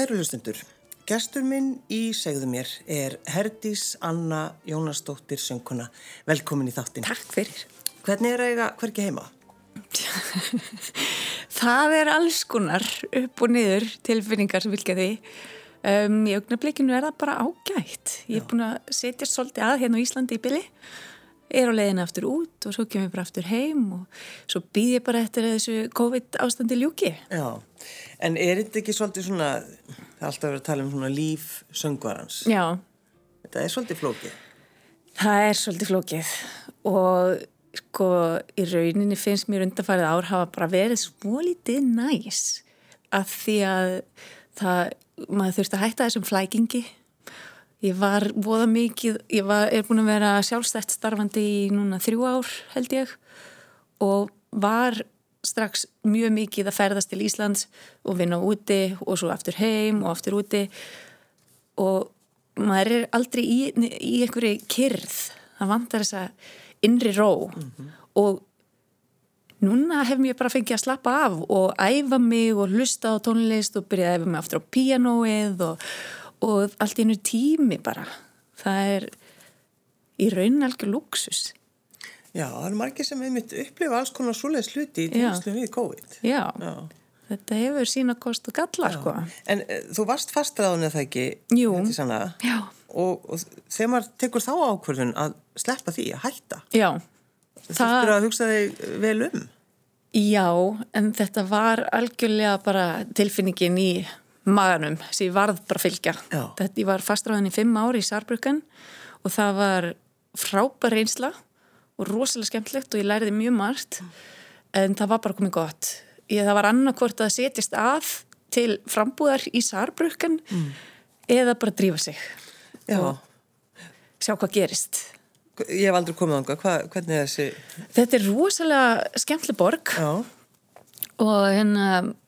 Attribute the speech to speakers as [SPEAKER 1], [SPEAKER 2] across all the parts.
[SPEAKER 1] Kæru hlustundur, gestur minn í segðu mér er Herdís Anna Jónasdóttir söngkona. Velkomin í þáttin.
[SPEAKER 2] Takk fyrir.
[SPEAKER 1] Hvernig er eiga hverki heima?
[SPEAKER 2] Það er alls konar upp og niður tilfinningar sem vilja því. Um, í augnablikinu er það bara ágætt. Ég er búin að setja svolítið að hérna á Íslandi í bylli. Er á leiðinu aftur út og svo kemur ég bara aftur heim og svo býð ég bara eftir þessu COVID ástandi ljúki.
[SPEAKER 1] Já, en er þetta ekki svolítið svona, það er alltaf verið að tala um svona líf söngvarans.
[SPEAKER 2] Já.
[SPEAKER 1] Þetta er svolítið flókið.
[SPEAKER 2] Það er svolítið flókið og sko í rauninni finnst mér undanfærið ár hafa bara verið smólítið næs af því að það, maður þurfti að hætta þessum flækingi ég var voða mikið ég var, er búin að vera sjálfstætt starfandi í núna þrjú ár held ég og var strax mjög mikið að ferðast til Íslands og vinna úti og svo aftur heim og aftur úti. Og maður er aldrei í, í einhverju kyrð það vantar þessa innri ró. Mm -hmm. og núna hef mér bara fengið að slappa af og æfa mig og hlusta á tónlist og byrja að æfa mig aftur á píanóið og, og allt einu tími bara. Það er í raunin algjör luxus
[SPEAKER 1] Já, það er margir sem einmitt upplifa alls konar svoleiðs hluti í tímslu við COVID.
[SPEAKER 2] Já, Já. þetta hefur sína kost og galla sko.
[SPEAKER 1] En uh, þú varst fastraðun eða ekki?
[SPEAKER 2] Jú,
[SPEAKER 1] já. Og, og þegar maður tekur þá ákvörðun að sleppa því að hætta?
[SPEAKER 2] Já.
[SPEAKER 1] Þú þurftur að hugsa þig vel um?
[SPEAKER 2] Já, en þetta var algjörlega bara tilfinningin í maganum sem ég varð bara fylgja
[SPEAKER 1] Já.
[SPEAKER 2] þetta, Ég var fastræðin í fimm ári í Sarbrukkan og það var frábær reynsla og rosalega skemmtlegt og ég læriði mjög margt en það var bara komið gott ég, það var annarkvort að setjast að til frambúðar í Sarbrukkan mm. eða bara drífa sig
[SPEAKER 1] Já.
[SPEAKER 2] og sjá hvað gerist
[SPEAKER 1] Ég hef aldrei komið ánga, hvernig er þessi?
[SPEAKER 2] Þetta er rosalega skemmtileg borg
[SPEAKER 1] Já.
[SPEAKER 2] Og hérna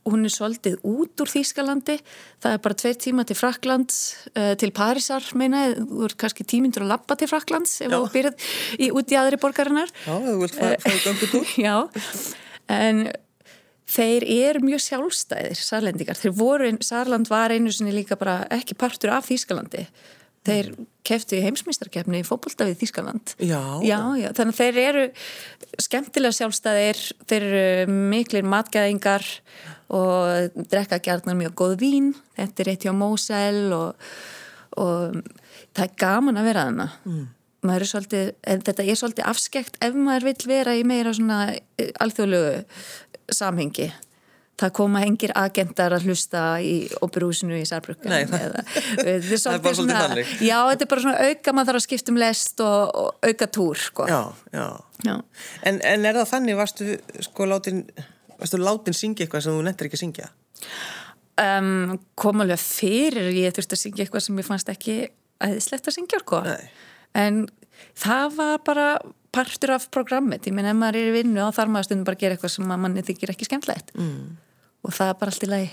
[SPEAKER 2] hún er svolítið út úr Þýskalandi. Það er bara tveir tíma til Fraklands uh, til Parísar meina þú ert kannski tímindur að lappa til Fraklands ef þú byrjað í, út í aðri borgarinnar.
[SPEAKER 1] Já, þú vilt fara gangut úr
[SPEAKER 2] Já, en þeir eru mjög sjálfstæðir sarlendingar, þeir voru, Sarland var einu sinni líka bara ekki partur af Þýskalandi þeir keftu í heimsmyndstarkefni í fókbalta við Þískaland
[SPEAKER 1] já.
[SPEAKER 2] Já, já, þannig að þeir eru skemmtilega sjálfstæðir þeir eru miklir matgæðingar og drekka gærnar mjög góð vín, þetta er eitt hjá Mósel og, og það er gaman að vera þarna mm. maður er svolítið, þetta er svolítið afskekt ef maður vil vera í meira svona eh, alþjóðlegu samhengi það koma engir agendar að hlusta í óperúsinu í Særbrukkan
[SPEAKER 1] Nei, það, er bara svolítið þannig
[SPEAKER 2] Já, þetta er bara svona auka, maður þarf að skipta um lest og, og auka túr sko.
[SPEAKER 1] já, já.
[SPEAKER 2] Já.
[SPEAKER 1] En, en er það þannig, varstu sko látin varstu látin syngja eitthvað sem þú nettir ekki að syngja?
[SPEAKER 2] Um, kom alveg fyrir ég þurfti að syngja eitthvað sem ég fannst ekki aðeinslegt að syngja sko. en það var bara partur af programmet, ég menn ef maður er í vinnu og þar maður stundum bara að gera eitthvað sem manni þykir ekki skemmtlegt
[SPEAKER 1] mm.
[SPEAKER 2] Og það er bara allt í lagi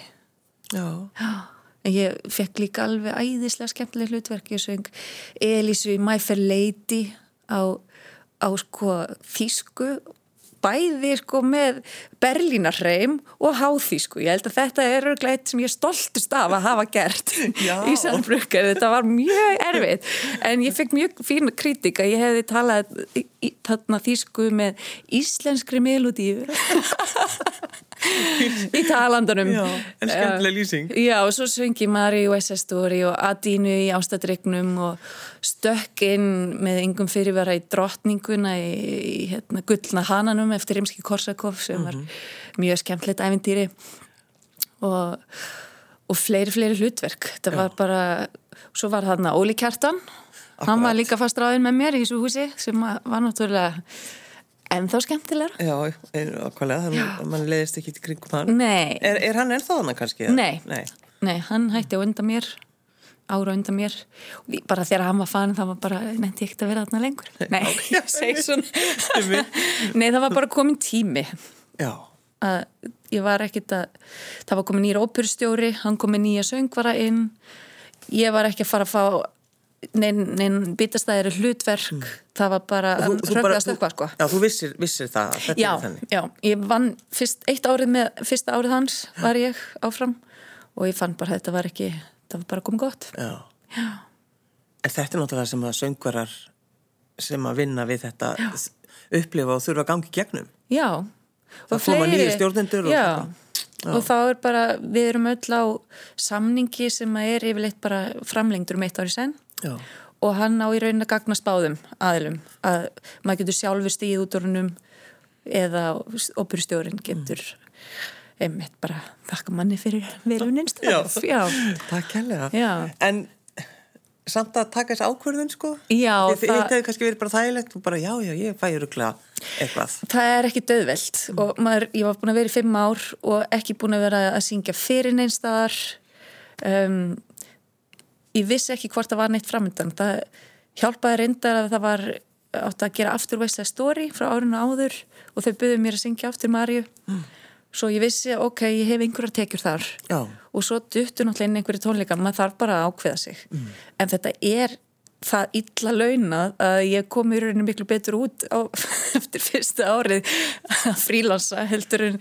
[SPEAKER 2] en ég fekk líka alveg æðislega skemmtileg hlutverk ég söng Elísu í My Fair Lady á, á sko þýsku bæði sko með berlínarreim og háþýsku. Ég held að þetta er örgleitt sem ég stoltust af að hafa gert
[SPEAKER 1] Já.
[SPEAKER 2] í Sandbrukar. Þetta var mjög erfitt en ég fekk mjög fína kritika. Ég hefði talað þarna þýsku með íslenskri melodíu í talandunum.
[SPEAKER 1] Já, en skemmtileg lýsing.
[SPEAKER 2] Já, og svo svengi Mari og SS Story og Adínu í ástadregnum og stökkinn með yngum fyrirvara í drottninguna í, í hérna, gullna hananum eftir Rimski Korsakov sem var mm -hmm. mjög skemmtilegt æfintýri og, og fleiri, fleiri hlutverk. Það var bara, svo var þarna Óli Kjartan, Akkurat. hann var líka fast ráðinn með mér í þessu húsi sem var náttúrulega En þá skemmtilega.
[SPEAKER 1] Já, okkarlega, mann leiðist ekki til kringum hann.
[SPEAKER 2] Nei.
[SPEAKER 1] Er, er hann ennþá hann kannski?
[SPEAKER 2] Nei. Nei. Nei, hann hætti á undan mér, ára undan mér. Bara þegar hann var fann, það var bara, nefndi ég ekkert að vera þarna lengur. Nei,
[SPEAKER 1] okay.
[SPEAKER 2] ég segi svona. Nei, það var bara komin tími.
[SPEAKER 1] Já.
[SPEAKER 2] Að ég var ekkert að, það var komin nýra óperustjóri, hann komin nýja söngvara inn. Ég var ekki að fara að fá neinn nein bitastæðir hlutverk mm. það var bara röggast eitthvað sko
[SPEAKER 1] Já, þú vissir, vissir það
[SPEAKER 2] já, já, ég vann fyrst, eitt árið með fyrsta árið hans var ég áfram og ég fann bara að þetta var ekki það var bara komið gott
[SPEAKER 1] Já. Já. En þetta er náttúrulega sem að söngvarar sem að vinna við þetta Já. upplifa og þurfa að gangi gegnum.
[SPEAKER 2] Já.
[SPEAKER 1] Það koma nýju stjórnendur
[SPEAKER 2] og Já. Já. Og þá er bara, við erum öll á samningi sem er yfirleitt bara framlengdur um eitt ári sen Já. og hann á í raunin að gagna spáðum aðilum að maður getur sjálfur stíð út orðunum eða óperustjórin getur mm. einmitt bara þakka manni fyrir
[SPEAKER 1] Já. takk helga. En samt að taka þessi ákverðun sko
[SPEAKER 2] já,
[SPEAKER 1] Þið, það hefði kannski verið bara þægilegt og bara já, já, ég fæ öruglega eitthvað
[SPEAKER 2] það er ekki döðveld mm. og maður, ég var búin að vera í fimm ár og ekki búin að vera að syngja fyrir neinstadar um, ég vissi ekki hvort það var neitt framöndan það hjálpaði reyndar að það var átt að gera aftur West Side Story frá árinu áður og þau byggðu mér að syngja aftur Marju mm svo ég vissi, ok, ég hef einhverja tekjur þar
[SPEAKER 1] Já.
[SPEAKER 2] og svo duttur náttúrulega inn einhverju tónleika, maður þarf bara að ákveða sig mm. en þetta er það illa launað að ég kom í rauninu miklu betur út á, eftir fyrsta árið að frílansa heldur en,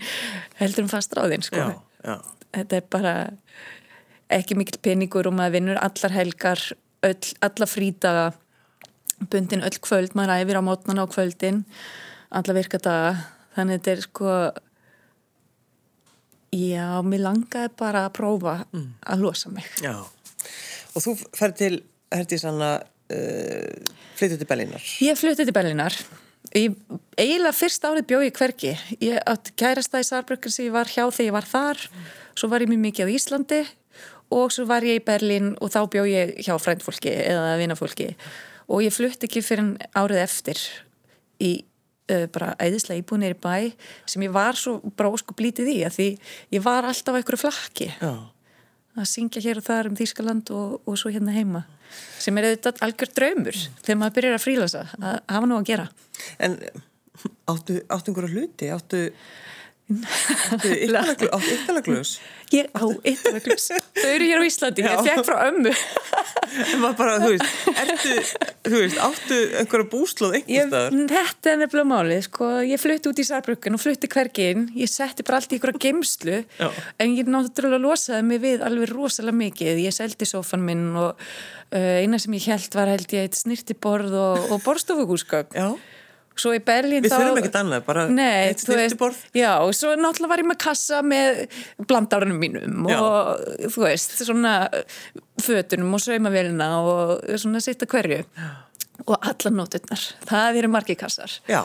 [SPEAKER 2] heldur en fast ráðinn sko. þetta er bara ekki mikil peningur og maður vinnur allar helgar, öll, allar frídaga bundin öll kvöld, maður æfir á mótnan á kvöldin allar virkadaga þannig þetta er sko Já, mér langaði bara að prófa mm. að losa mig.
[SPEAKER 1] Já, og þú færði til, herdi sanna, uh, flyttið til Bellinar.
[SPEAKER 2] Ég flyttið til Bellinar. Ég, eiginlega fyrst árið bjóð ég hverki. Ég átti kærasta í Sarbrökkur sem ég var hjá þegar ég var þar. Svo var ég mjög mikið á Íslandi og svo var ég í Berlin og þá bjóð ég hjá frændfólki eða vinafólki. Og ég flytti ekki fyrir árið eftir í uh, bara æðislega íbúinir í bæ sem ég var svo bara ósku blítið í að því ég var alltaf á einhverju flakki Já. að syngja hér og þar um Þýskaland og, og svo hérna heima sem er auðvitað algjör draumur mm. þegar maður byrjar að frílasa að hafa nú að gera
[SPEAKER 1] En áttu, áttu einhverju hluti? Áttu Áttu yttalaglus?
[SPEAKER 2] Ég á yttalaglus Þau eru hér á Íslandi, ég fekk frá ömmu.
[SPEAKER 1] En maður bara, þú veist Ertu, þú veist, áttu einhverja búslóð einhver staðar?
[SPEAKER 2] Þetta er nefnilega málið, sko. Ég flutti út í Særbrukkan og flutti hvergin Ég setti bara allt í einhverja geimslu Já. En ég náttúrulega losaði mig við alveg rosalega mikið. Ég seldi sofan minn og uh, eina sem ég held var held ég eitt snirtiborð og, og borstofugúskap
[SPEAKER 1] Já
[SPEAKER 2] Svo í Berlín
[SPEAKER 1] Við þurfum ekkert annað, bara
[SPEAKER 2] nei, eitt snirtiborð Já, og svo náttúrulega var ég með kassa með blandárunum mínum já. og þú veist, svona fötunum og saumavelina og svona sitt að hverju já. og alla nóturnar, það eru margi kassar
[SPEAKER 1] Já,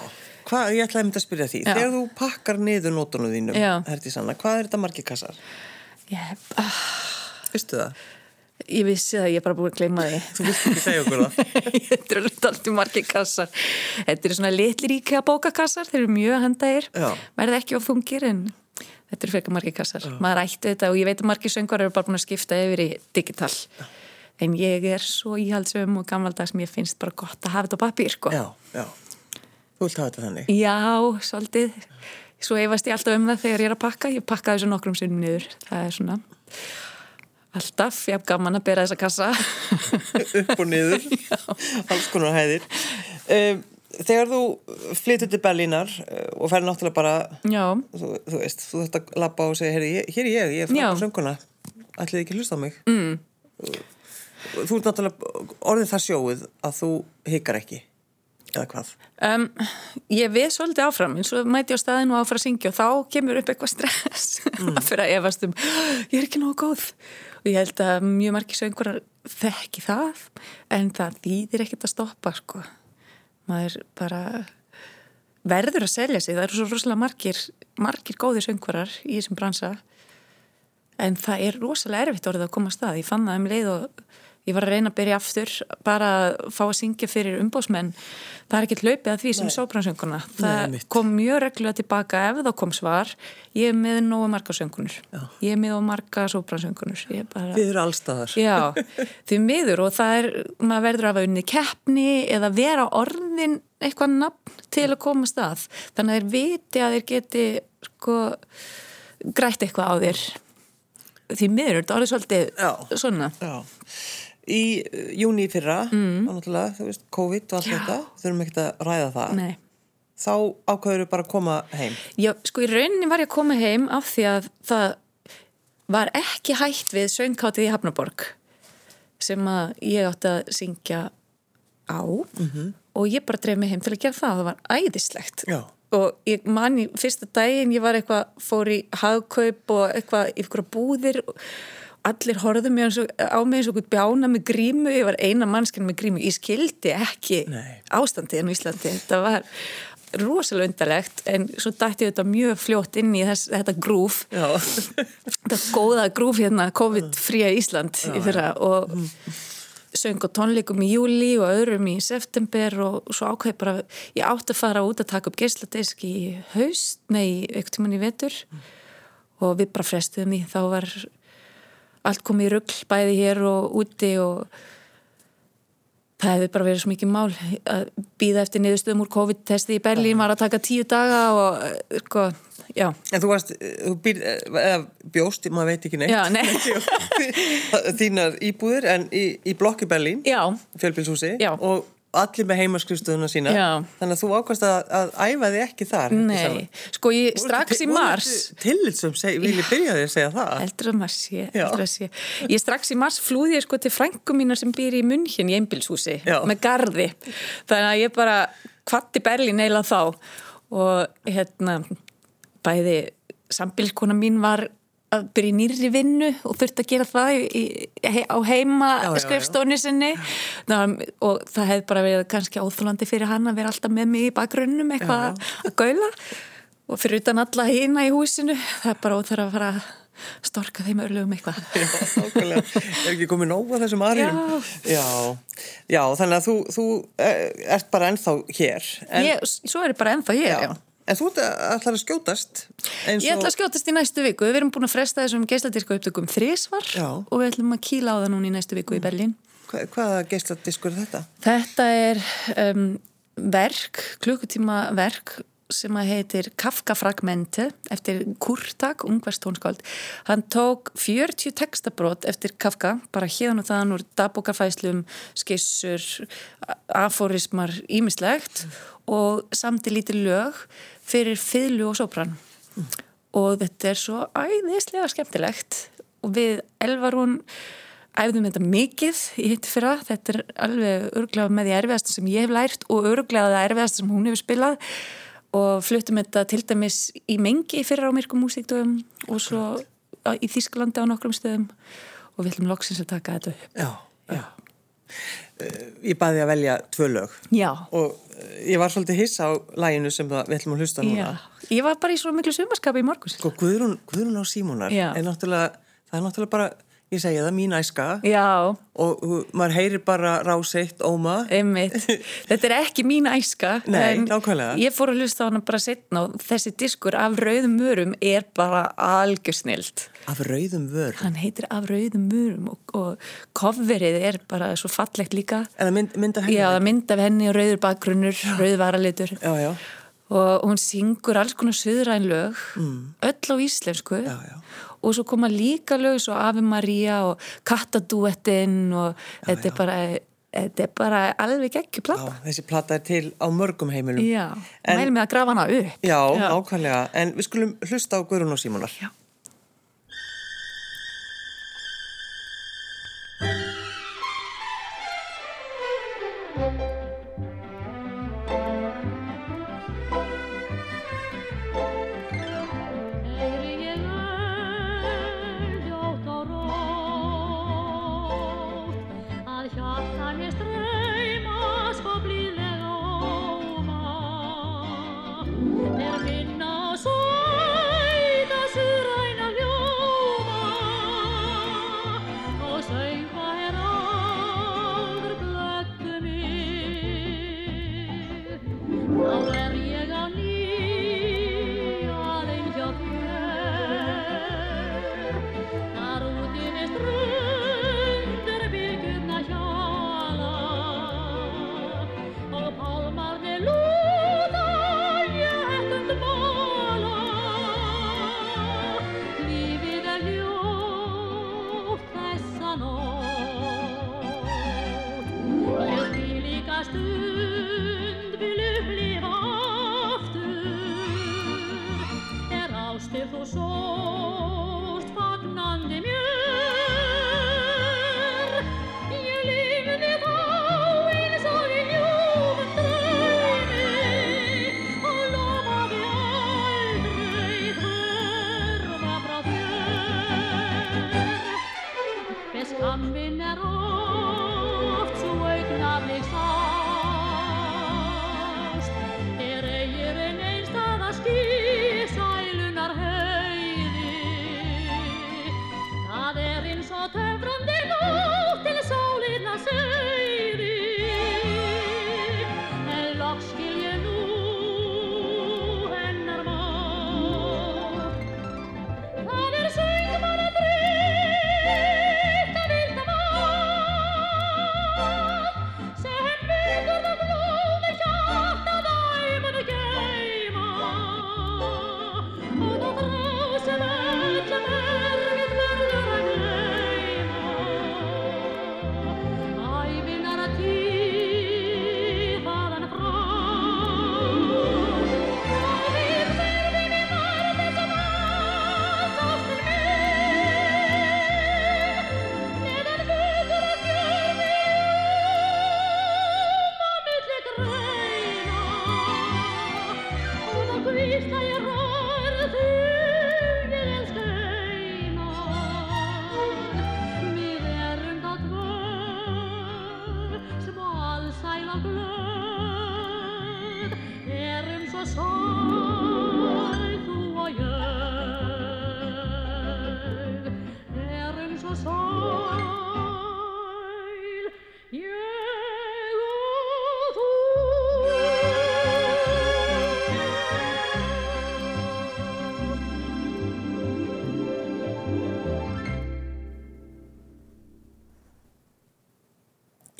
[SPEAKER 1] hvað, ég ætlaði að mynda að spyrja því. Þegar þú pakkar niður nótunum þínum herti sanna, hvað er þetta margi kassar?
[SPEAKER 2] Ég, ah
[SPEAKER 1] Vistu það?
[SPEAKER 2] Ég vissi það, ég er bara búin að gleyma því.
[SPEAKER 1] Þú vilt ekki segja okkur það?
[SPEAKER 2] Þetta eru alltaf margir kassar. Þetta eru svona litlir íkja bókakassar, þeir eru mjög handægir. Verði ekki á þungir en þetta eru fyrir margir kassar. Já. Maður ætti þetta og ég veit að margir söngar eru bara búin að skipta yfir í digital. Já. En ég er svo íhaldsum og gammaldags ég finnst bara gott að hafa þetta á papír, sko.
[SPEAKER 1] Já, já. Þú vilt hafa þetta þannig?
[SPEAKER 2] Já, svolítið. Svo efast ég alltaf um það þegar ég er að pakka. Ég pakka þessu nokkrum sinnum niður. Það er svona Alltaf, ég hef gaman að bera þessa kassa.
[SPEAKER 1] Upp og niður. Alls konar hæðir. Um, Þegar þú flyttur til Berlínar uh, og færði náttúrulega bara þú, þú veist, þú þurft að lappa og segja hér er ég, ég er frá sönguna ætlið ekki hlusta á mig?
[SPEAKER 2] Mm.
[SPEAKER 1] Þú ert náttúrulega orðin það sjóið að þú hikar ekki eða hvað?
[SPEAKER 2] Um, ég veð svolítið áfram eins og mæti á staðinu áfram að syngja og þá kemur upp eitthvað stress. Mm. fyrir að efast um ég er ekki nógu góð. Og ég held að mjög margir söngurar þekki það en það þýðir ekkert að stoppa sko. Maður bara verður að selja sig. Það eru svo rosalega margir margir góðir söngurar í þessum bransa en það er rosalega erfitt orðið að koma að stað. Ég fann það um leið og ég var að reyna að byrja aftur bara að fá að syngja fyrir umbósmenn það er ekki hlaupið að því sem sóbransönguna það Nei, kom mjög reglulega tilbaka ef það kom svar. Ég er með nógu marga söngunur ég er með nógu marga sóbransöngunur
[SPEAKER 1] bara... Þið eru allstaðar
[SPEAKER 2] Já, því miður. Og það er maður verður að hafa unni keppni eða vera orðin eitthvað nafn til að koma stað þannig að þeir viti að þeir geti sko grætt eitthvað á þér. Því miður, þetta er svolítið
[SPEAKER 1] Já.
[SPEAKER 2] svona.
[SPEAKER 1] Já í uh, júni fyrra mm. þú veist, COVID og allt Já. þetta þurfum ekki að ræða það
[SPEAKER 2] Nei.
[SPEAKER 1] þá ákveður bara að koma heim
[SPEAKER 2] Já, sko í rauninni var ég að koma heim af því að það var ekki hægt við söngkáttið í Hafnaborg sem að ég átti að syngja á mm -hmm. og ég bara dref mig heim til að gera það það var æðislegt
[SPEAKER 1] Já.
[SPEAKER 2] og ég man í fyrsta daginn ég var eitthvað, fór í hagkaup og eitthvað eitthvað búðir og allir horfðu og, á mig eins og bjána með grímu, ég var eina mannskinn með grímu, ég skildi ekki
[SPEAKER 1] Nei.
[SPEAKER 2] ástandið en Íslandi, þetta var rosalega undarlegt en svo dætti þetta mjög fljótt inn í þess, þetta grúf. Þetta góða grúf hérna COVID-fría Ísland já, í fyrra og mm. söng og tónleikum í júli og öðrum í september og svo ákveði bara ég átti að fara út að taka upp geisladisk í haust, nei, tíman í vetur. Mm. og við bara frestuðum í þá var allt komið í ruggl bæði hér og úti og það hefði bara verið svo mikið mál að býða eftir niðurstöðum úr COVID-testi í Berlín var að taka tíu daga og sko, já.
[SPEAKER 1] En þú varst, þú býr, eða bjóst, maður veit ekki neitt.
[SPEAKER 2] Já, nei.
[SPEAKER 1] Þínar íbúðir en í, í blokki Berlín, fjölbilshúsi og allir með heimaskrifstöðuna sína
[SPEAKER 2] Já.
[SPEAKER 1] þannig að þú ákvæmst að, að æfa þig ekki þar
[SPEAKER 2] Nei, sko ég strax í mars.
[SPEAKER 1] Tillitsum, vil ég byrja þig að segja það.
[SPEAKER 2] Heldur að maður sé, heldur að sé. Ég strax í mars flúði ég sko til frængu mína sem býr í München í einbilshúsi með gardi, þannig að ég bara kvatti Berlin eila þá og hérna bæði sambilskona mín var að byrja nýri vinnu og þurfti að gera það í, í, á heima skrifstónu sinni. Ná, og það hefði bara verið kannski óþúlandi fyrir hann að vera alltaf með mig í bakgrunnum eitthvað að gaula. Og fyrir utan alla hýna í húsinu það er bara óþar að fara að storka þeim örlugum eitthvað.
[SPEAKER 1] Já, ákveðlega, er ekki komið nóg á þessum aðrjum Já. Já, já, þannig að þú, þú eh, ert bara ennþá hér
[SPEAKER 2] en... Ég, Svo er ég bara ennþá hér, já, já.
[SPEAKER 1] En þú ætlar að skjótast?
[SPEAKER 2] Og... Ég ætla að skjótast í næstu viku. Við erum búin að fresta þessum geisladísku upptökum þrísvar og við ætlum að kíla á það núna í næstu viku mm. í Berlín.
[SPEAKER 1] Hva, hvaða geisladískur er þetta?
[SPEAKER 2] Þetta er um, verk, klukkutíma verk sem að heitir Kafka-fragmente eftir Kurtak, ungverstónskáld. Hann tók 40 textabrót eftir Kafka, bara hérna og þann úr dagbókarfæslum, skissur, aforismar, ímislegt og samt í lítið lög fyrir fylgu og sopran. Mm. Og þetta er svo æðislega skemmtilegt og við Elvarún æfðum þetta mikið í hitt fyrra, þetta er alveg örglega með því erfiðast sem ég hef lært og örglega það erfiðast sem hún hefur spilað og fluttum þetta til dæmis í mengi fyrir á myrkum músíkdöfum og svo í Þísklandi á nokkrum stöðum og við ætlum loksins að taka þetta upp.
[SPEAKER 1] Já, já. Ég baði að velja tvö lög
[SPEAKER 2] já.
[SPEAKER 1] og eh, ég var svolítið hiss á læginu sem við ætlum að hlusta núna.
[SPEAKER 2] Já, ég var bara í svo miklu sumarskapi í morgus.
[SPEAKER 1] Sko, Guðrún, Guðrún á Símónar það er náttúrulega bara ég segja það, mín æska.
[SPEAKER 2] Já.
[SPEAKER 1] og maður heyrir bara ráseitt óma.
[SPEAKER 2] Þetta er ekki mín æska
[SPEAKER 1] Nei, nákvæmlega.
[SPEAKER 2] ég fór að hlusta á hana bara setna og þessi diskur af rauðum vörum er bara algjörsnild
[SPEAKER 1] af rauðum vörum?
[SPEAKER 2] hann heitir af rauðum vörum og, og coverið er bara svo fallegt líka.
[SPEAKER 1] Það mynd, mynd af henni?
[SPEAKER 2] Já, það mynd af henni og rauður bakgrunnur, rauð varalitur.
[SPEAKER 1] Já, já.
[SPEAKER 2] Og hún syngur alls konar söðræn lög mm. öll á íslensku.
[SPEAKER 1] Já, já
[SPEAKER 2] og svo koma líka lög svo Ave Maria og Kattadúettinn og já, þetta, er bara, þetta er bara alveg ekki platta.
[SPEAKER 1] Já, þessi platta er til á mörgum heimilum.
[SPEAKER 2] Já, mælum við að grafa hana upp.
[SPEAKER 1] Já, já, ákvæmlega, en við skulum hlusta á Guðrún og Símonar.
[SPEAKER 2] Já.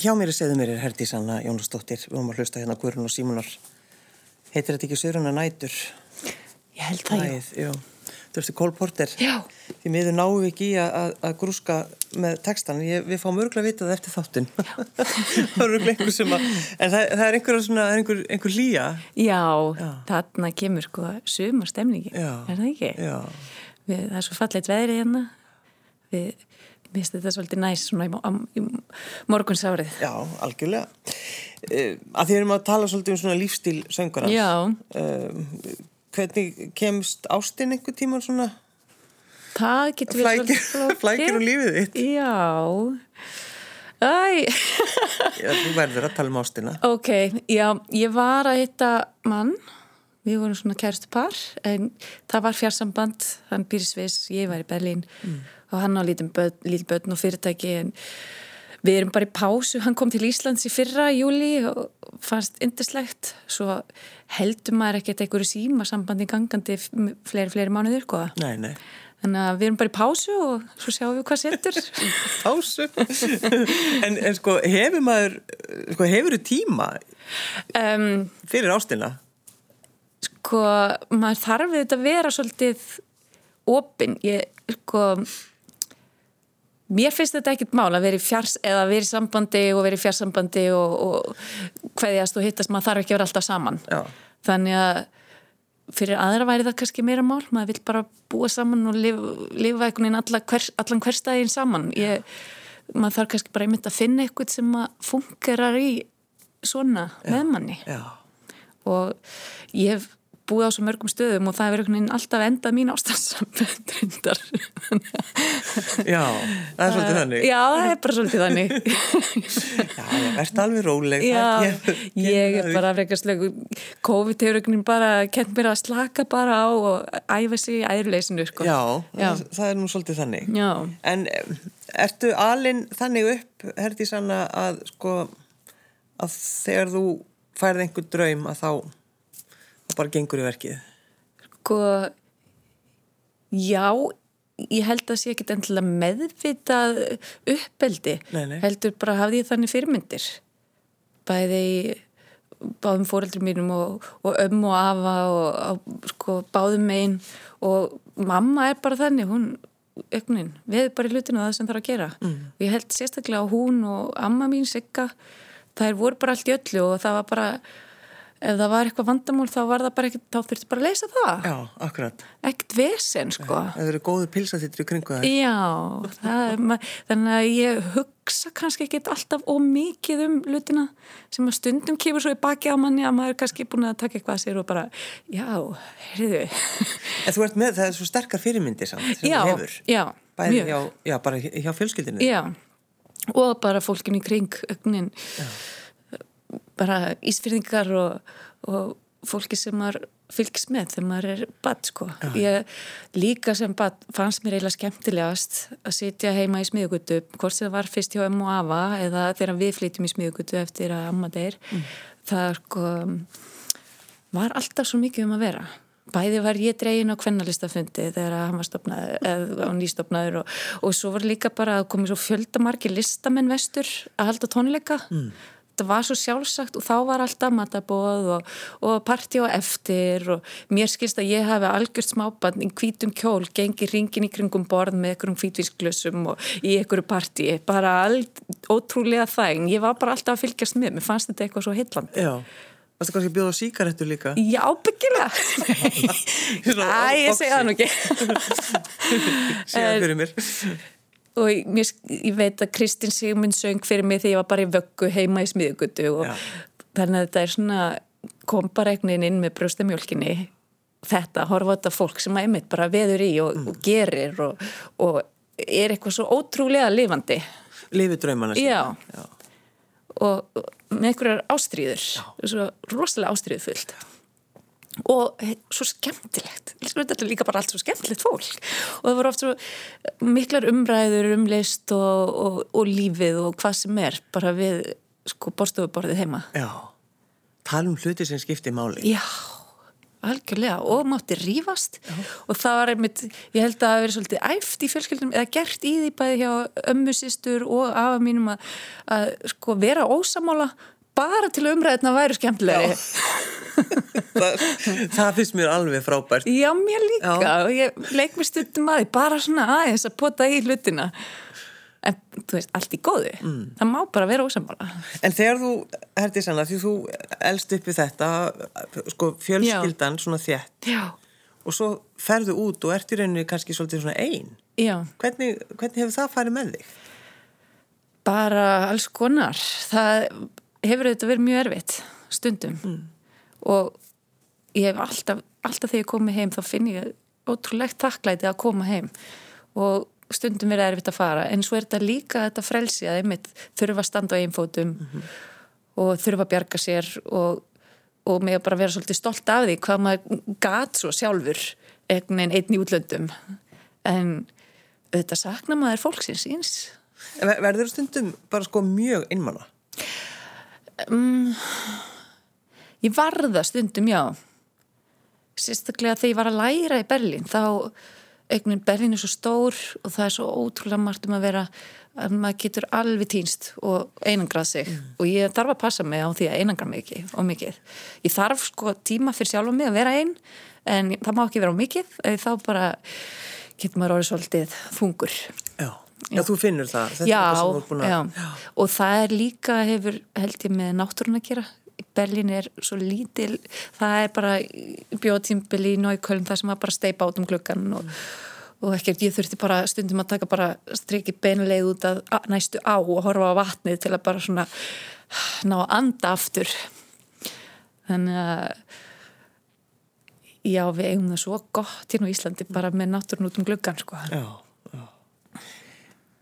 [SPEAKER 1] Hjá mér er segðu mér er Herdi Sanna Jónasdóttir, við höfum að hlusta hérna Guðrun og Símunar. Heitir þetta ekki Söðruna nætur?
[SPEAKER 2] Ég held það,
[SPEAKER 1] Æð, já. Þú veist, Kólporter.
[SPEAKER 2] Já.
[SPEAKER 1] Því miður náum við ekki í að, grúska með textan. Ég, við fáum örgulega að vita það eftir þáttun. það er örgulega einhver sem að, en það, það er einhver, svona, einhver, einhver líja.
[SPEAKER 2] Já, já. þarna kemur sko suma stemningi, er það ekki?
[SPEAKER 1] Já.
[SPEAKER 2] Við, það er svo fallit veðri hérna. Við Mér finnst þetta svolítið næst svona í, í morgunsárið.
[SPEAKER 1] Já, algjörlega. Uh, að því erum að tala svolítið um svona lífstíl söngarans.
[SPEAKER 2] Já.
[SPEAKER 1] Uh, hvernig kemst ástinn einhver tíma svona?
[SPEAKER 2] Það getur við
[SPEAKER 1] svolítið flókið. Flækir um lífið þitt?
[SPEAKER 2] Já. Æ.
[SPEAKER 1] já, þú verður að tala um ástina.
[SPEAKER 2] Ok, já, ég var að hitta mann. Við vorum svona kæristu par, en það var fjarsamband, hann býr í Sviss, ég var í Berlín. Mm og hann á lítið börn og fyrirtæki en við erum bara í pásu hann kom til Íslands í fyrra, júli og fannst yndislegt svo heldur maður ekkert einhverju síma sambandi gangandi fleiri, fleiri mánuður sko.
[SPEAKER 1] Nei, nei
[SPEAKER 2] Þannig að við erum bara í pásu og svo sjáum við hvað setur.
[SPEAKER 1] pásu? en, en sko, hefur maður, sko, hefur þú tíma um, fyrir ástina?
[SPEAKER 2] Sko, maður þarf þetta að vera svolítið opinn. Ég, sko, Mér finnst þetta ekkit mál að vera í fjars eða vera í sambandi og vera í fjarsambandi og, og hvaðjast og hittast maður þarf ekki að vera alltaf saman
[SPEAKER 1] Já.
[SPEAKER 2] þannig að fyrir aðra væri það kannski meira mál maður vil bara búa saman og lifa, lifa einhvern veginn hver, allan hverstæðin saman Ég, maður þarf kannski bara einmitt að finna eitthvað sem fungerar í svona Já. með manni
[SPEAKER 1] Já.
[SPEAKER 2] og ég hef búið á svo mörgum stöðum og það er verið alltaf endað mín ástafsamböndrindar
[SPEAKER 1] Já, það er svolítið þannig
[SPEAKER 2] Já, það er bara svolítið þannig
[SPEAKER 1] Já, ég ert alveg róleg
[SPEAKER 2] Já, ég, ég er bara frekastlegu COVID hefur bara kent mér að slaka bara á og æfa sig í æðurleysinu sko.
[SPEAKER 1] Já, Já. Það, það er nú svolítið þannig
[SPEAKER 2] Já.
[SPEAKER 1] En ertu alin þannig upp, herdi sanna að sko að þegar þú færði einhver draum að þá það bara gengur í verkið?
[SPEAKER 2] Sko, já, ég held að sé ekki endilega meðvitað uppeldi.
[SPEAKER 1] Nei, nei.
[SPEAKER 2] Heldur bara hafði ég þannig fyrirmyndir. Bæði í báðum fóreldrum mínum og, og ömm og afa og, og sko, báðum megin og mamma er bara þannig, hún ögnin, við bara í hlutinu það sem er að gera. Mm. Og ég held sérstaklega hún og amma mín sigga, það er voru bara allt í öllu og það var bara ef það var eitthvað vandamál þá var það bara ekkert, þá þurfti bara að leysa það.
[SPEAKER 1] Já, akkurat.
[SPEAKER 2] Ekkert vesen, sko.
[SPEAKER 1] Það eru góðu pilsatittur í kringu það.
[SPEAKER 2] Já, það, þannig að ég hugsa kannski ekki alltaf ómikið um lutina sem að stundum kemur svo í baki á manni að maður er kannski búin að taka eitthvað að sér og bara, já, heyrðu.
[SPEAKER 1] En þú ert með, það er svo sterkar fyrirmyndir samt sem
[SPEAKER 2] já. Já,
[SPEAKER 1] Bæði, já. Já, bara hjá fjölskyldinu.
[SPEAKER 2] Já, og bara fólkinu í kring, ögnin. Já bara ísfyrðingar og, og fólki sem maður fylgis með þegar maður er bad sko. Ég líka sem bad fannst mér eiginlega skemmtilegast að sitja heima í smiðugutu, hvort það var fyrst hjá M og Ava eða þegar við flytjum í smiðugutu eftir að amma deyr. Mm. það sko, var alltaf svo mikið um að vera. Bæði var ég dregin á kvennalistafundi þegar hann var stopnaður eða nýstopnaður og, og svo var líka bara að komið svo fjöldamarki listamenn vestur að halda tónleika. Mm þetta var svo sjálfsagt og þá var alltaf matabóð og, og parti á eftir og mér skilst að ég hafi algjört smábann í hvítum kjól, gengi ringin í kringum borð með einhverjum hvítvísklössum og í einhverju parti, bara allt ótrúlega þægn, ég var bara alltaf að fylgjast með, mér fannst þetta eitthvað svo hitland
[SPEAKER 1] Já, varst það kannski að bjóða síkaretur líka?
[SPEAKER 2] Já, byggilega Æ, ég segja það nú ekki.
[SPEAKER 1] Segja fyrir mér
[SPEAKER 2] og ég, ég veit að Kristinn Sigmund söng fyrir mig þegar ég var bara í vöggu heima í smiðugutu og Já. þannig að þetta er svona kom bara einhvern veginn inn með brjóstamjólkinni. Þetta, horfa þetta fólk sem að einmitt bara veður í og, mm. og gerir og, og er eitthvað svo ótrúlega lifandi.
[SPEAKER 1] Lifið draumana
[SPEAKER 2] síðan Já, Já. Og, með einhverjar ástríður. Svo rosalega ástríðu fullt og svo skemmtilegt. Þetta er líka bara allt svo skemmtilegt fólk. Og það voru oft svo miklar umræður um list og, og, og lífið og hvað sem er bara við sko borstofuborðið heima.
[SPEAKER 1] Já, tala um hluti sem skiptir máli.
[SPEAKER 2] Já algjörlega. Og mátti rýfast og það var einmitt, ég held að það verið svolítið æft í fjölskyldunum eða gert í því bæði hjá ömmusistur og afa mínum að, að sko vera ósamála bara til umræðina væri skemmtilegri
[SPEAKER 1] það, það finnst mér alveg frábært
[SPEAKER 2] Já, mér líka Já. ég leik mér stundum að því bara svona aðeins að pota í hlutina en þú veist, allt í góðu mm. það má bara vera ósammála
[SPEAKER 1] En þegar þú, herdi sanna, því þú elst upp við þetta, sko fjölskyldan Já. svona þjætt
[SPEAKER 2] Já.
[SPEAKER 1] og svo ferðu út og ert í rauninni kannski svolítið svona einn hvernig, hvernig hefur það farið með þig?
[SPEAKER 2] Bara alls konar það hefur þetta verið mjög erfitt stundum mm. Og ég hef alltaf, alltaf þegar ég komi heim þá finn ég ótrúlegt þakklæti að koma heim og stundum verið erfitt að fara en svo er þetta líka þetta frelsi að einmitt þurfa að standa á einfótum mm -hmm. og þurfa að bjarga sér og, og með að bara vera svolítið stolt af því hvað maður gat svo sjálfur einn einn í útlöndum en þetta sakna maður fólksins eins
[SPEAKER 1] Verður stundum bara sko mjög innmanna?
[SPEAKER 2] Um, ég varða stundum, já sérstaklega þegar ég var að læra í Berlín þá eignin Berlín er svo stór og það er svo ótrúlega margt um að vera að maður getur alveg týnst og einangrað sig mm. og ég þarf að passa mig á því að einangra mig ekki og mikið. Ég þarf sko tíma fyrir sjálf og mig að vera einn en það má ekki vera á mikið þá bara getur maður orðið svolítið þungur.
[SPEAKER 1] Já, já þú finnur það.
[SPEAKER 2] Já, já, já, og það er líka hefur held ég með náttúrun að gera Berlín er svo lítil það er bara bjóðtímbil í Nájköln það sem var bara steipa át um klukkan og, og ekkert ég þurfti bara stundum að taka bara strikið beinleið út að næstu á og horfa á vatnið til að bara svona ná að anda aftur. Þannig að já við eigum það svo gott hérna á Íslandi bara með náttúrun út um klukkan sko.
[SPEAKER 1] Já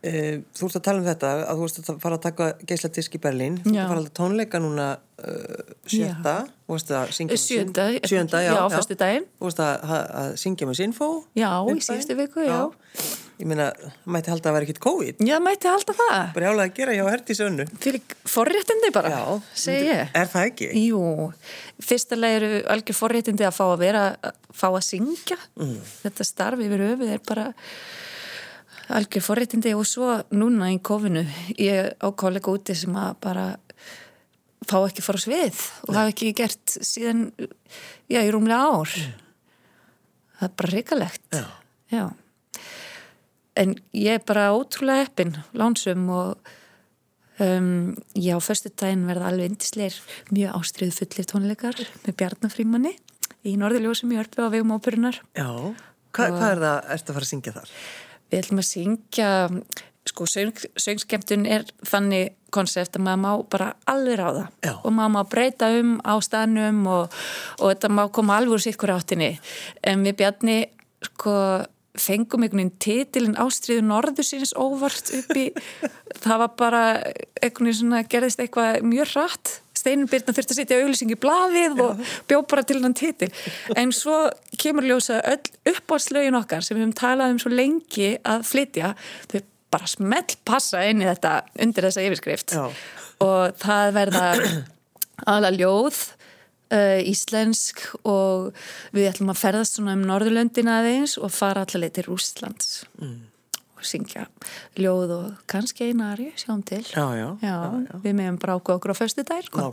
[SPEAKER 1] þú ert að tala um þetta að þú ert að fara að taka geisladisk í Berlín. Þú ert að fara að tónleika núna uh, sjötta.
[SPEAKER 2] Sjönda,
[SPEAKER 1] sjönda, já,
[SPEAKER 2] já, fyrstu daginn
[SPEAKER 1] þú ert að, að syngja með Sinfo
[SPEAKER 2] já, í síðustu viku, já. já.
[SPEAKER 1] Ég meina, mætti halda að vera ekkit COVID.
[SPEAKER 2] Já, mætti halda það.
[SPEAKER 1] Bara jálega að gera hjá Herti Sönnu
[SPEAKER 2] fyrir forréttindi bara, segi ég.
[SPEAKER 1] Er það ekki?
[SPEAKER 2] Jú, fyrstulega eru algjör forréttindi að fá að vera fá að syngja. Mm. þetta starfi yfir höfuð er bara algjör forréttindi og svo núna í kofinu ég á kollega úti sem að bara fá ekki fara svið og hafa ekki gert síðan já, í rúmlega ár. Mm. það er bara reikalegt já. já. En ég er bara ótrúlega heppin lánsum og um, já, fyrstu daginn verða alveg indisleir mjög ástriðu fullir tónleikar með Bjarnafrímanni í Norðurljósum í Örfi á vegum óperunar
[SPEAKER 1] Já, Hva, og, hvað er það ertu að fara að syngja þar?
[SPEAKER 2] Við ætlum að syngja sko söng, söngskemtun er þannig konsept að maður má bara alveg það
[SPEAKER 1] Já.
[SPEAKER 2] og maður má breyta um á staðnum og, og þetta má koma alveg úr sikkur áttinni. En við bjarni sko fengum einhvern veginn titilinn Ástriðu Norðusins óvart upp í það var bara einhvern veginn svona gerðist eitthvað mjög hratt Steinunbyrna þurfti að setja auðlýsing í bladið Já. og bjóð bara til hann titil en svo kemur ljósa öll uppáðslögin okkar sem við höfum talað um svo lengi að flytja þau bara smelt passa inn í þetta undir þessa yfirskrift
[SPEAKER 1] Já.
[SPEAKER 2] og það verða aðla ljóð uh, íslensk og við ætlum að ferðast svona um Norðurlöndina aðeins og fara allaveg til Rúslands mm syngja ljóð og kannski einari sjáum til.
[SPEAKER 1] Já, já,
[SPEAKER 2] já, við meðum bráku okkur á föstu dær
[SPEAKER 1] sko.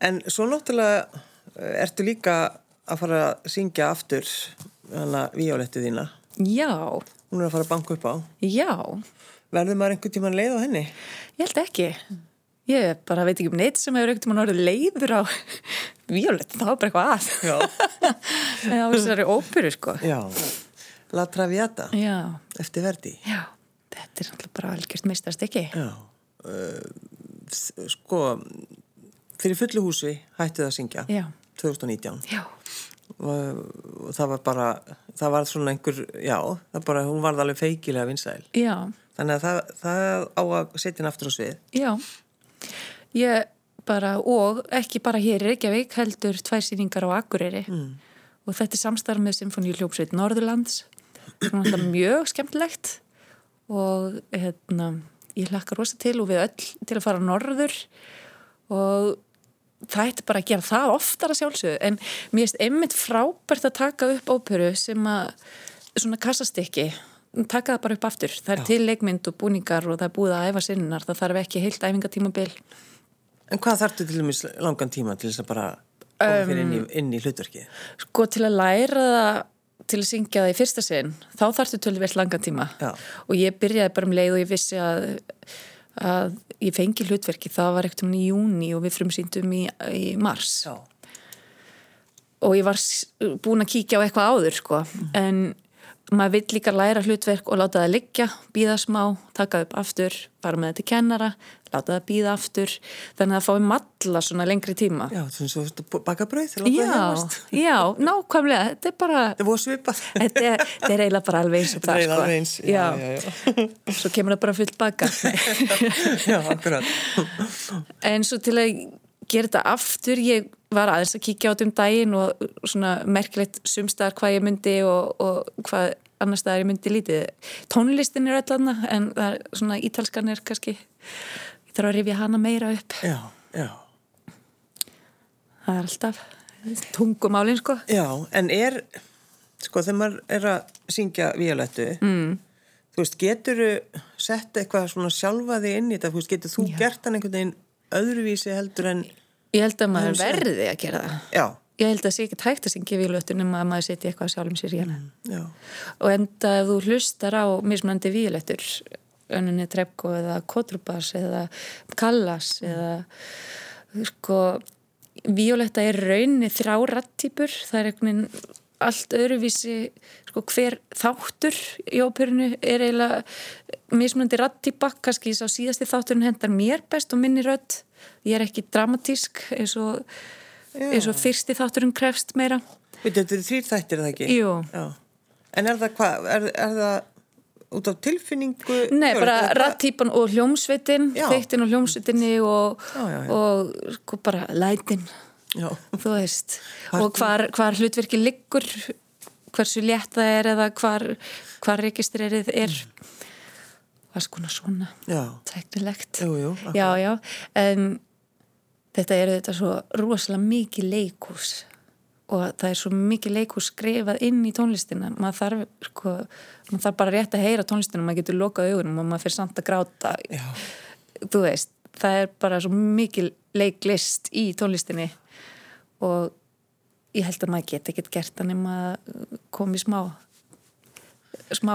[SPEAKER 1] en svo náttúrulega eh, ertu líka að fara að syngja aftur hana violettu þína?
[SPEAKER 2] Já.
[SPEAKER 1] Hún er að fara að banka upp á.
[SPEAKER 2] Já.
[SPEAKER 1] Verður maður einhvern tíman leið á henni?
[SPEAKER 2] ég held ekki. Ég bara veit ekki um neitt sem hefur einhvern tíman orðið leiður á violettu, það var bara eitthvað að.
[SPEAKER 1] Já.
[SPEAKER 2] Það þessari óperu sko.
[SPEAKER 1] Já La Traviata
[SPEAKER 2] Já.
[SPEAKER 1] eftir Verdi
[SPEAKER 2] Já, þetta er alltaf bara algjört mistast ekki
[SPEAKER 1] Já uh, Sko fyrir fullu húsi hætti það að syngja
[SPEAKER 2] Já.
[SPEAKER 1] 2019
[SPEAKER 2] Já.
[SPEAKER 1] og það var bara það var svona einhver, já bara, hún var alveg feikilega vinsæl
[SPEAKER 2] já.
[SPEAKER 1] þannig að það, það á að setja henn aftur á svið
[SPEAKER 2] Já, ég bara og ekki bara hér í Reykjavík heldur tvær síningar á Akureyri mm. og þetta er samstarf með Symfóníu hljópsveit Norðurlands svona mjög skemmtilegt og hérna ég hlakka rosa til og við öll til að fara norður og það ætti bara að gera það oftar að sjálfsögðu en mér finnst einmitt frábært að taka upp óperu sem að svona kassastykki taka það bara upp aftur, það er Já. til leikmynd og búningar og það er búið að æfa sinnar það þarf ekki heilt æfingatímabil
[SPEAKER 1] En hvað þartu til dæmis langan tíma til þess að bara koma fyrir inn í, í hlutverki?
[SPEAKER 2] Sko til að læra það til að syngja það í fyrsta sinn þá þartu tölvist langan tíma Já. og ég byrjaði bara um leið og ég vissi að að ég fengi hlutverki það var ekkert um í júni og við frumsýndum í, í mars Já. og ég var búin að kíkja á eitthvað áður sko mm. en maður vill líka læra hlutverk og láta það liggja, býða smá taka upp aftur, fara með þetta kennara láta það býða aftur. Þannig að það fái matla svona lengri tíma.
[SPEAKER 1] Já, svona svo baka brauð
[SPEAKER 2] Já, já, nákvæmlega. Þetta er bara
[SPEAKER 1] Þetta er búið svipað.
[SPEAKER 2] Þetta er, er eiginlega bara alveg eins og
[SPEAKER 1] það Þetta er sko. alveg eins, já, já,
[SPEAKER 2] já. Svo kemur það bara fullt baka.
[SPEAKER 1] Já, akkurat.
[SPEAKER 2] En svo til að gera þetta aftur, ég var aðeins að kíkja át um daginn og svona merkilegt sumstaðar hvað ég myndi og, og hvað annar staðar ég myndi lítið. Tónlistin er öll aðna en það er svona ítalskan er kannski ég þarf að rifja hana meira upp.
[SPEAKER 1] Já, já.
[SPEAKER 2] Það er alltaf tungumálin sko.
[SPEAKER 1] Já, en er sko þegar maður er að syngja violettu mm. þú veist, getur sett eitthvað svona sjálfaði inn í þetta, þú veist, getur þú já. gert hann einhvern veginn öðruvísi heldur en
[SPEAKER 2] Ég held að maður verði að gera það.
[SPEAKER 1] Já.
[SPEAKER 2] Ég held að það sé ekki tægt að syngja vílötu nema að maður setja eitthvað sjálfum sér í hana mm, og enda ef þú hlustar á mismunandi vílötur önninni Trebko eða Kotrubas eða Kallas mm. eða sko vílöta er raunni þrá rattýpur það er einhvern veginn allt öðruvísi sko, hver þáttur í óperinu er eiginlega mismunandi rattýpa kannski sá síðasti þátturinn hendar mér best og minni rött ég er ekki dramatísk eins og, eins og fyrsti þátturinn krefst meira
[SPEAKER 1] Þetta eru þrýr þættir, er það ekki?
[SPEAKER 2] Jú
[SPEAKER 1] Já. En er það hvað? Er, er það út af tilfinningu?
[SPEAKER 2] Nei, bara rattýpan og hljómsveitin þeitin og hljómsveitinni og, já, já, og sko bara lætin Já. þú veist. Hvar, og hvar, hvar hlutverki liggur hversu létt það er eða hvar, hvar registrerið er. Var skona svona teknilegt en þetta er þetta svo rosalega mikið leikús og það er svo mikið leikús skrifað inn í tónlistina. Maður þarf, sko, maður þarf bara rétt að heyra tónlistina. Maður getur lokað augunum og maður fyrir samt að gráta. Já. þú veist, það er bara svo mikið leiklist í tónlistinni og ég held að maður geti ekkert gert það nema að komi smá smá,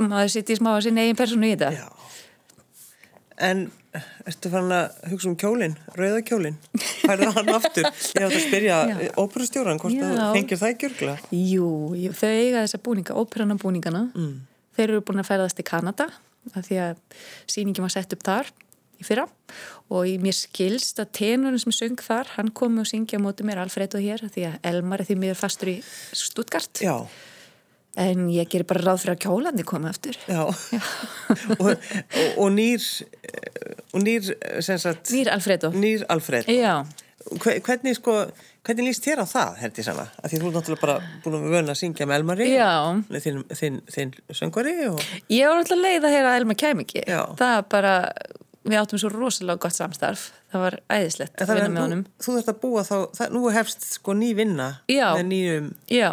[SPEAKER 2] maður sitt í smá að sinna eigin personu í þetta. Já.
[SPEAKER 1] En ertu fann að hugsa um kjólinn, rauðakjólinn færða hann aftur? Ég átt að spyrja óperustjóran hvort það fengir það ekki örgla
[SPEAKER 2] Jú, þau eiga þessa búninga, óperanabúningana mm. þeir eru búin að fæðast í Kanada af því að síningin var sett upp þar í fyrra. Og mér skilst að tenurinn sem söng þar, hann komi og syngja á móti mér Alfredo hér því að Elmar er því mér fastur í Stuttgart.
[SPEAKER 1] Já.
[SPEAKER 2] en ég ger bara ráð fyrir að kjólandi koma eftir
[SPEAKER 1] Já, Já. og, og, og nýr og nýr sagt,
[SPEAKER 2] Nýr Alfredo.
[SPEAKER 1] Nýr Alfredo.
[SPEAKER 2] Já.
[SPEAKER 1] Hvernig sko, hvernig líst þér á það, herdi Sanna? Að því þú er náttúrulega bara búin að vöna að syngja með Elmari þinn, þinn, þinn söngvari og...
[SPEAKER 2] Ég var náttúrulega leið að heyra að Elmar kem ekki. Já. það er bara við áttum svo rosalega gott samstarf. Það var æðislegt
[SPEAKER 1] að vinna með honum. Þú þurft að búa þá, það, nú hefst sko ný vinna
[SPEAKER 2] já,
[SPEAKER 1] með nýjum
[SPEAKER 2] já.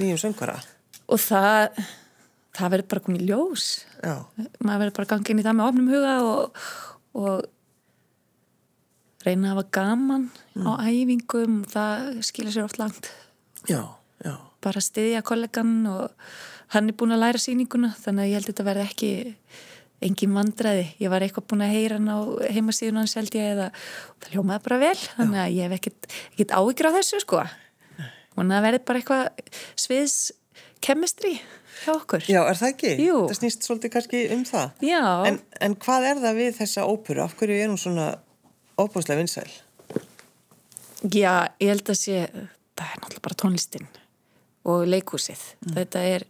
[SPEAKER 1] nýjum söngvara.
[SPEAKER 2] Og það það verður bara komið ljós.
[SPEAKER 1] Já.
[SPEAKER 2] maður verður bara gangið inn í það með ofnum huga og, og reyna að hafa gaman mm. á æfingum. Það skilja sér oft langt.
[SPEAKER 1] Já, já.
[SPEAKER 2] Bara stiðja kollegan og hann er búin að læra síninguna þannig að ég held að þetta verði ekki engin vandraði, ég var eitthvað búin að heyra hann á heimasíðun hans held ég eða það hljómaði bara vel, þannig að ég hef ekkert, ekkert ávíkjur á þessu sko og það verði bara eitthvað sviðs kemistri hjá okkur.
[SPEAKER 1] Já, er það ekki?
[SPEAKER 2] Jú.
[SPEAKER 1] Það snýst svolítið kannski um það.
[SPEAKER 2] Já.
[SPEAKER 1] En, en hvað er það við þessa óperu? Af hverju er hún svona óbúslega vinsæl?
[SPEAKER 2] Já, ég held að sé það er náttúrulega bara tónlistin og leikúsið mm. þetta er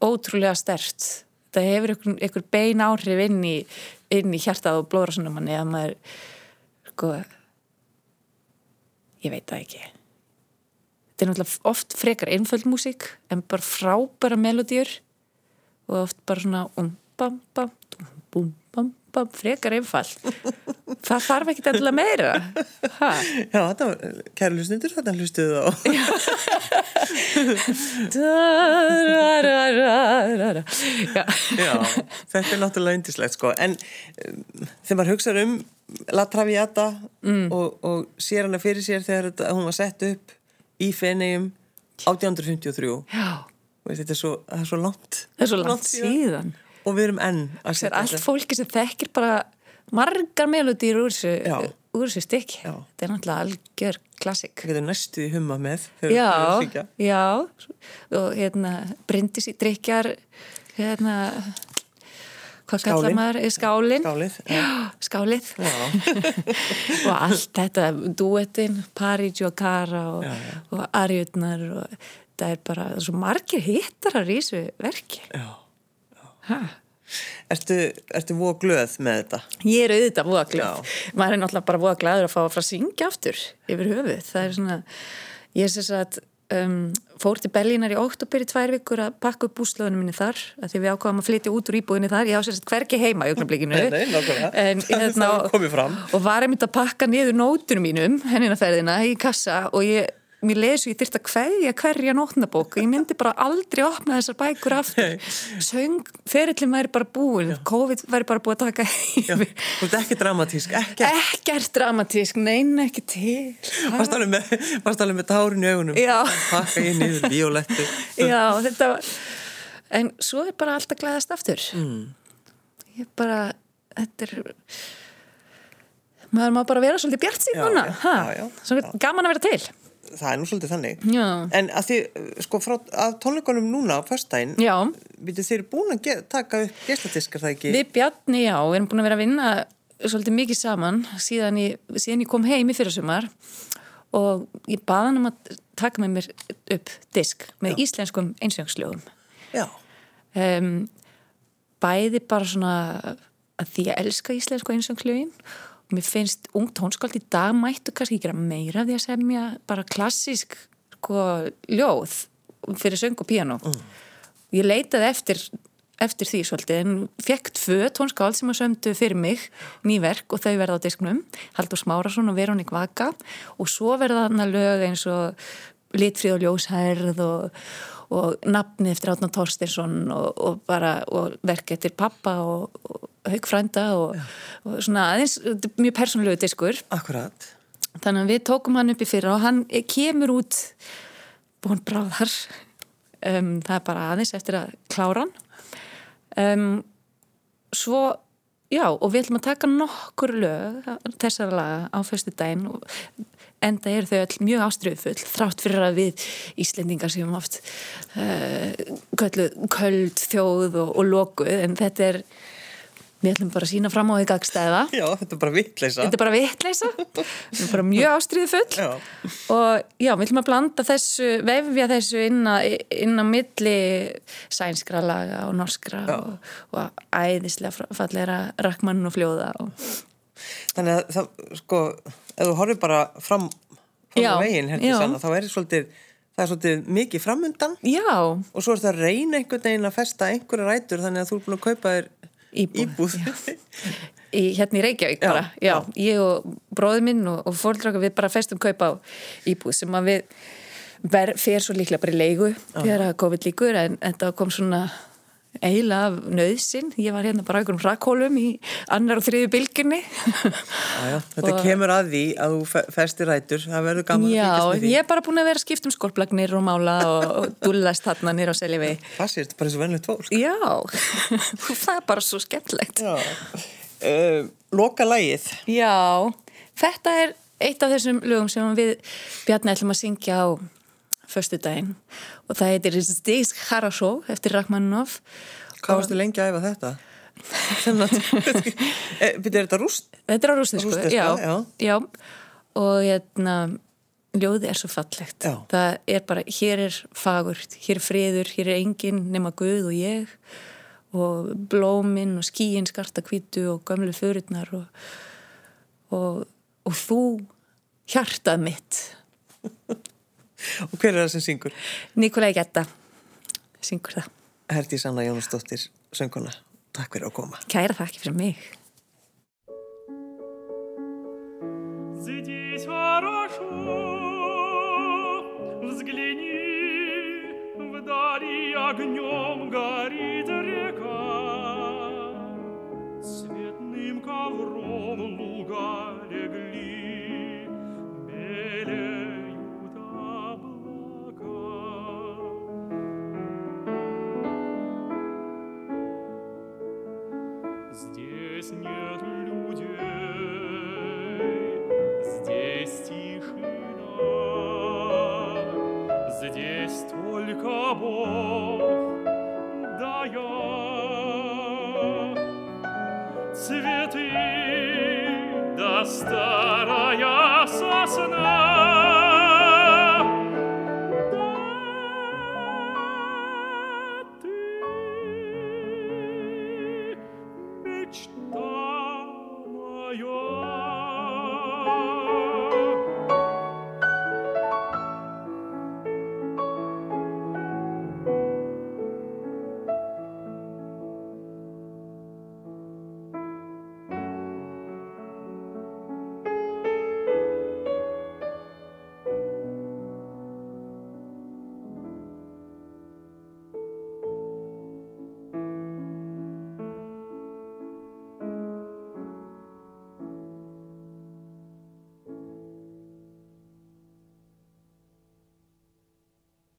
[SPEAKER 2] ótrúlega stert þetta hefur einhver, einhver bein áhrif inn í, inn í hjartað og blóðrásunum manni að maður sko ég veit það ekki. Þetta er náttúrulega oft frekar einföld músík en bara frábæra melodýr og oft bara svona um bam bam bum bam bam frekar einfall það þarf ekki alltaf meira. Ha?
[SPEAKER 1] Já, þetta var kæru lusnindur þetta hlustuðu á Já. Já, þetta er náttúrulega yndislegt sko. En um, þegar maður hugsaður um La Traviata mm. og, og sér hana fyrir sér þegar hún var sett upp í Fenegjum 1853 Veist, þetta er svo, er svo langt.
[SPEAKER 2] Er svo langt, langt síðan
[SPEAKER 1] og við erum enn
[SPEAKER 2] það er allt fólki sem þekkir bara margar melodýr úr þessu stykki. Þetta er náttúrulega algjör klassik
[SPEAKER 1] þetta er næstu í humma með
[SPEAKER 2] já, já. Og hérna brindis í drikjar hérna hvað kallar maður, skálin.
[SPEAKER 1] Skálið,
[SPEAKER 2] já, skálið. og allt þetta duettinn, Parigi og Kara og, og Arjutnar og það er bara svo margir hittarar í þessu verki.
[SPEAKER 1] Já, já. Ertu, ertu voða glöð með þetta?
[SPEAKER 2] Ég er auðvitað voða glöð. Maður er náttúrulega bara voða glöður að fá að fara að syngja aftur yfir höfuð, það er svona ég er þess að um, fór til Berlínar í óttubur í tvær vikur að pakka upp búslöðunum minni þar að því við ákváðum að flytja út úr íbúðinni þar. Ég ásett hverki heima í augnablikinu.
[SPEAKER 1] En, hérna,
[SPEAKER 2] og, og var einmitt að pakka niður nótunum mínum hennina ferðina í kassa og ég mér lesu, ég þurfti að hverja hverja nótnabók ég myndi bara aldrei opna þessar bækur aftur. Söng, ferillin væri bara búin COVID væri bara búin að taka
[SPEAKER 1] yfir. Þú ert ekki dramatísk, ekkert.
[SPEAKER 2] Ekkert dramatísk, neina ekki til.
[SPEAKER 1] Varst alveg með, með tárin í augunum? Pakka ég niður, violettu.
[SPEAKER 2] Já, þetta var En svo er bara alltaf glæðast aftur. Mm. Ég bara Þetta er maður má bara vera svolítið bjart síðan gaman að vera til
[SPEAKER 1] það er nú svolítið þannig
[SPEAKER 2] já.
[SPEAKER 1] en að því, sko, frá að tónleikonum núna á fyrstæðin, við þeir eru búin að get, taka upp gæsladiskar það ekki?
[SPEAKER 2] Við Bjarni, já, við erum búin að vera að vinna svolítið mikið saman síðan ég, síðan ég kom heim í fyrirsumar og ég baði hann um að taka með mér upp disk með já. íslenskum einsvöngsljóðum um, bæði bara svona að því að elska íslensku einsvöngsljóðin mér finnst ung tónskáld í dag mættu kannski ekki meira því að semja bara klassísk sko, ljóð fyrir söng og piano mm. ég leitaði eftir, eftir því svolítið en fekk tvö tónskáld sem að sömdu fyrir mig nýverk og þau verða á disknum Haldur Smárasson og Verónik Vaka og svo verða þarna lög eins og Litfríð og Ljóshærð og, og nafni eftir Átna Torstinsson og, og, og verk eftir pappa og haugfrænda og, og svona aðeins mjög persónulegu diskur.
[SPEAKER 1] Akkurat.
[SPEAKER 2] Þannig að við tókum hann upp í fyrra og hann kemur út búin bráðar um, það er bara aðeins eftir að klára hann. Um, Svo já og við ætlum að taka nokkur lög þessara laga á fyrstu dæn og enda er þau all mjög ástriðufull þrátt fyrir að við Íslendingar sem haft uh, köld þjóð og, og lokuð en þetta er Við ætlum bara að sína fram á því gagstæða.
[SPEAKER 1] Já, þetta er bara vittleisa.
[SPEAKER 2] Þetta er bara vittleisa. Þetta er bara mjög ástriði full. Já. Og já, við ætlum að blanda þessu, vefja þessu inn á, inn á milli sænskra laga og norskra og, og æðislega falleira rakmann og fljóða. Og...
[SPEAKER 1] Þannig að það, sko, ef þú horfið bara fram, fram já, á veginn, hérna sann, þá er þetta svolítið, það er svolítið mikið framundan.
[SPEAKER 2] Já.
[SPEAKER 1] Og svo er þetta að reyna einhvern veginn að festa einhverja rætur þannig að þú er búin að kaupa þér Íbúð, Íbúð.
[SPEAKER 2] Í, hérna í Reykjavík já, bara já, já. ég og bróður minn og, og fólkdraka við bara festum kaupa á Íbúð sem að við fer svo líklega bara í leigu þegar að COVID líkur en þetta kom svona eiginlega af nöðsin ég var hérna bara á einhverjum rakkólum í annar og þriði bylginni
[SPEAKER 1] Þetta og... kemur að því að þú festir rætur, það verður gaman
[SPEAKER 2] Já, að Já, ég er bara búin að vera skipt um skorplagnir og mála og dúllast þarna nýra á seljavi.
[SPEAKER 1] Það sé, þetta er bara eins og vennlegt fólk.
[SPEAKER 2] Já, það er bara svo skemmtlegt uh,
[SPEAKER 1] Loka lægið
[SPEAKER 2] Já, þetta er eitt af þessum lögum sem við Bjarni ætlum að syngja á förstu daginn og það heitir Stíks Harasó eftir Rachmaninoff
[SPEAKER 1] Hvað varstu lengi að æfa þetta? Byrjar þetta rúst?
[SPEAKER 2] Þetta er á rústinsku, já, já. já og hérna ljóði er svo fallegt Já. það er bara, hér er fagurt hér er friður, hér er enginn nema Guð og ég og blóminn og skíinn skarta kvítu og gamlu förurnar og, og, og þú hjartað mitt
[SPEAKER 1] og hver er það sem syngur?
[SPEAKER 2] Nikolai Getta syngur það
[SPEAKER 1] Herdi Sanna Jónasdóttir, sönguna Takk fyrir að koma
[SPEAKER 2] Kæra þakki fyrir mig
[SPEAKER 3] Здесь хорошо Взгляни Вдали огнем горит река Цветным ковром луга Здесь нет только Бог, да я. Цветы, да старая сосна.